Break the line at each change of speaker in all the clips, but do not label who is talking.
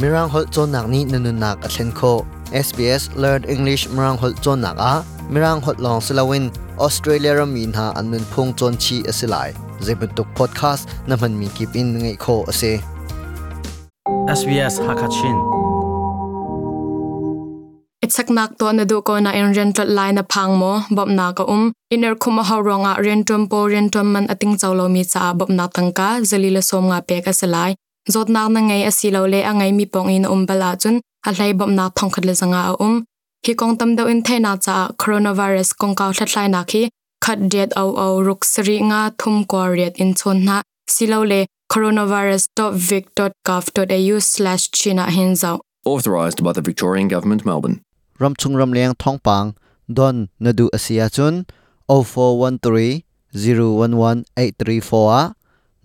mirang hol chon nak ni nanun nak a thlen kho. SBS Learn English mirang hol chon nak a. Mirang hol long silawin Australia ram min ha anun phung chon chi asilai zebutuk podcast na man mi kip in ngai kho ase
SBS Hakachin
Itsak nak to na du ko na in rental line na phang mo bob na ka um. Iner khuma ha ronga rentum po rentum man ating chawlo mi cha bob na tangka zalila som nga pe ka salai zot nak na ngai asilo le angai mi pong in um bala chun a hlai bob na thong khat le zanga a um. Hi kong tam do in the na cha coronavirus kong ka thlai na khi khat det au au ruk sri nga thum ko riat in chon na. Silo le coronavirus.vic.gov.au/china hinzau
Authorised by the Victorian Government, Melbourne.
ram chung ram leng thong pang don nadu asia chun 0413 011 834 a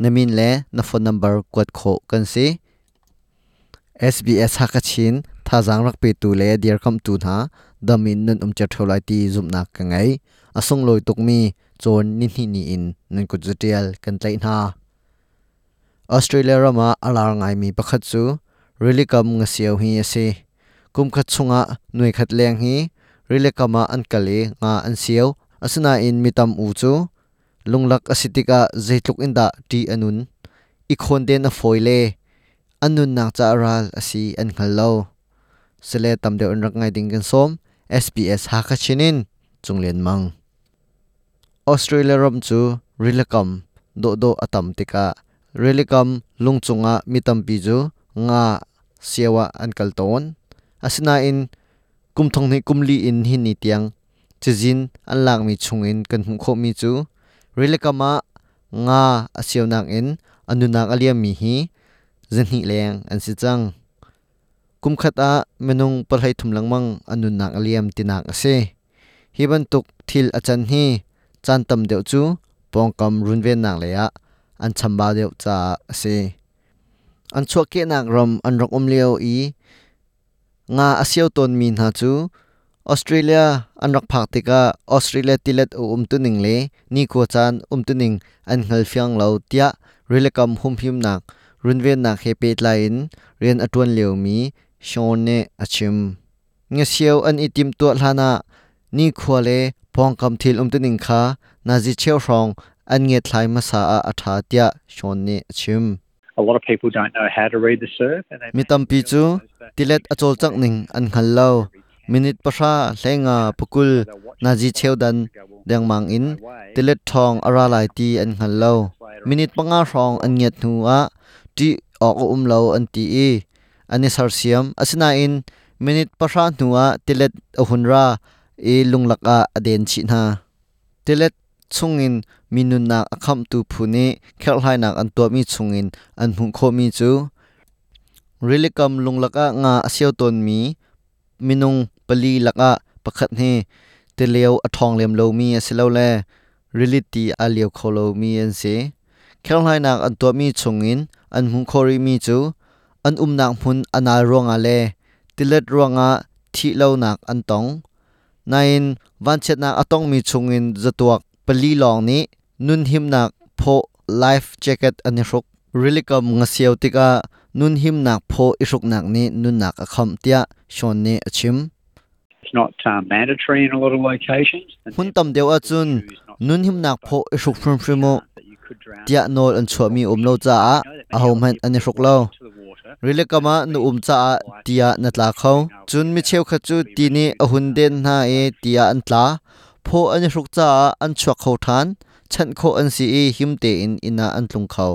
namin le na phone number kwat kho kan si SBS hakachin thajang rak pe tu le dear kam tu na damin nun um cha tholai ti zum na ka ngai asung loi tuk mi chon ni ni ni in nun ku jutial kan tlai na Australia rama alar ngai mi pakhat chu really kam nga siaw hi ase kum khat chunga nui khat leng hi really kama an kali nga an siaw asuna in mitam u chu lunglak asitika zeitluk inda ti anun. I den a foile anun nak cha ral asi an khallo sele tamde on rak ngai ding kan som SBS ha kha chinin chunglen mang. Australia rom chu, rilakam, do do atam tika. Rilakam, lungchunga, mitam pi chu nga siawa an kalton asina in, kumthong ni kumli in hin ni tiang. Chizin an lang mi chungin, kan hum kho mi chu. Rilakama nga asiawnak in anunak aliam mi hi zanhi leng an si chang kum khata menung parhai thumlang mang anunak aliam tinak ase hiban tuk thil achan hi chan tam deuh chu pongkam runven nak leya an chamba deuh cha ase an chua ke nak rom an rok om leo i nga asiaw ton min ha chu Australia an rak phak tika Australia tilet u um tuning le ni ko chan um tuning an ngal fiang lo tia relekam hum him nak runven nak he pet lain rian atun leo mi shone achim nga siaw an itim to hlana ni khwale pongkam thil um tuning kha nazi cheu rong an nge thlai ma sa a atha tia shone achim
a lot of people don't know how to read the surf and they mi tampi chu tilet achol chak ning an khal lo minit
pasha hlenga pukul
naji cheudan deng mang in tilet
thong ara lai ti an khal lo
minit panga rong an
nget nu a ti ok um lo an ti e ani sar siam asina in minit pasha nu a tilet ahunra e lunglaka aden chi na tilet chungin minun nak akham tu phune khelhai nak an to mi chungin an hmu kho mi chu really kam lunglaka nga asiaw ton mi minung pali laka pakhat he teleo athong lem lo mi asilo le reality aliaw kholo mi an se khelhai nak an to mi chungin an hmu khori mi chu an umnak mun anal ronga le tilet ronga thi lo nak an tong nain wanchet nak atong mi chungin zatuak pali long ni nun him nak pho life jacket ani ruk really kam nga siaw tika nun him nak pho isuk nak ni nun nak akham tia shon ne achim.
It's not uh, mandatory in a lot of locations. And hun tam deu achun nun him nak pho isuk phrim phrimo tia nol an chua mi um lo cha a a hom han ani ruk lo.
rile kama nu um cha tia na tla kho chun mi cheu kha chu ti ni a hun den na e tia an tla. Pho ani ruk cha an chua kho than. Chan kho an si e him te in ina an tlung kho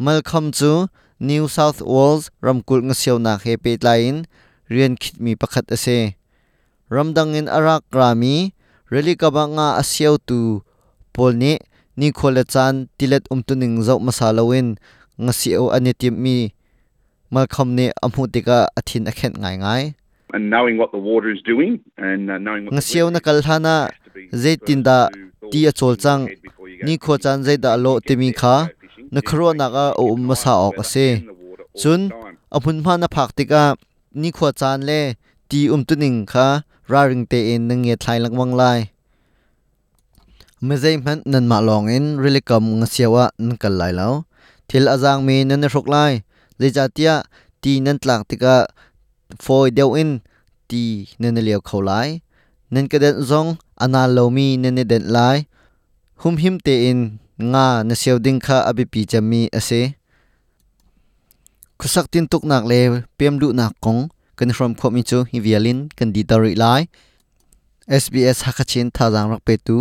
malkham chu New South Wales ramkul nga siaw na he pe เรียนคิดมีประคัดอเซรำดังเงินอารักรามีเรลิกบังอาอาเซียวตูปอลนี้นี่คนละจานติเลตอมตุนิงเจ้ามาซาลาเวนงเสียวอันนี้ทีมีมาคำนี้อมุติกาอธินอเข็นง่ายง่าย
And knowing what the water is doing and uh, knowing what ngasiaw na kalhana zaitin da ti a chol chang ni kho chan zai da lo temi kha na khro na ga o um ma sa ok ase chun
amun ma na phak tika นี่ขวจานเลตีอุ้มตุนิงคะราริงเตเอ็นนึงเงทายลังวังไลเมื่อใจมันนันมาลองเอ็นริลกำงเสียวะนันกันไลแล้วทิลอาจางมีนันนรกไลเลจาเตียตีนันตลักติกะฟอยเดียวเอ็นตีนันเลียวเขาไลนันกระเด็นซองอนาโลมีนันเด็นไลหุมหิมเตเอนงานเสียวดิงคะอบิปีจะมีอเซ khusak tin tuk nak le pem du nak kong. Kan from kho mi chu, hi vialin, kan di tari lai. SBS hakachin thazang rak pe tu.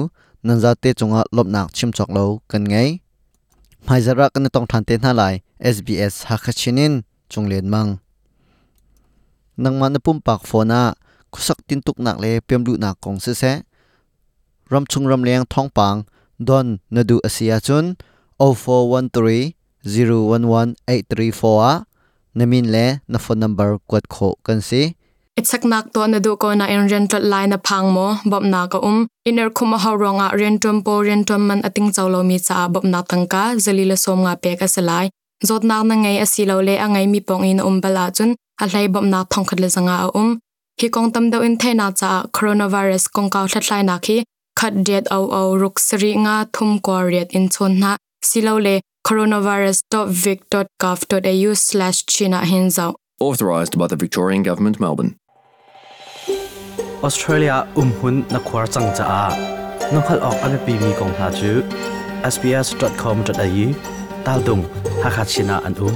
Nanza te chunga lopnak chim chok lo, kan ngai mai zara kan tong than te na lai SBS hakachinin chunglen mang. Nangma na pum pak phona khusak tin tuk nak le pem du nak kong se se. Ram chung ram leng thong pang, don nadu asia chun. 0413 011834 a. namin le na phone number kwat kho kan si
Itsak nak to na du ko na in rental line na phang mo bob na ka um iner khuma ha ronga rentum po rentum man ating chawlo mi cha bob na tangka zalila som nga pe ka salai zot na na ngai asilo le angai mi pong in um bala chun a hlai bob na thong khat le zanga a um hi kong tam do in thaina cha coronavirus kong ka thlai na khi khat det au au ruk sri nga thum ko riat in chon na silo le coronavirus.vic.gov.au/china hinzau
Authorised by the Victorian Government, Melbourne.
Australia umhun na khwar chang cha a nokhal ok ame pi mi kong ha chu sbs.com.au tal dung hakhat china an um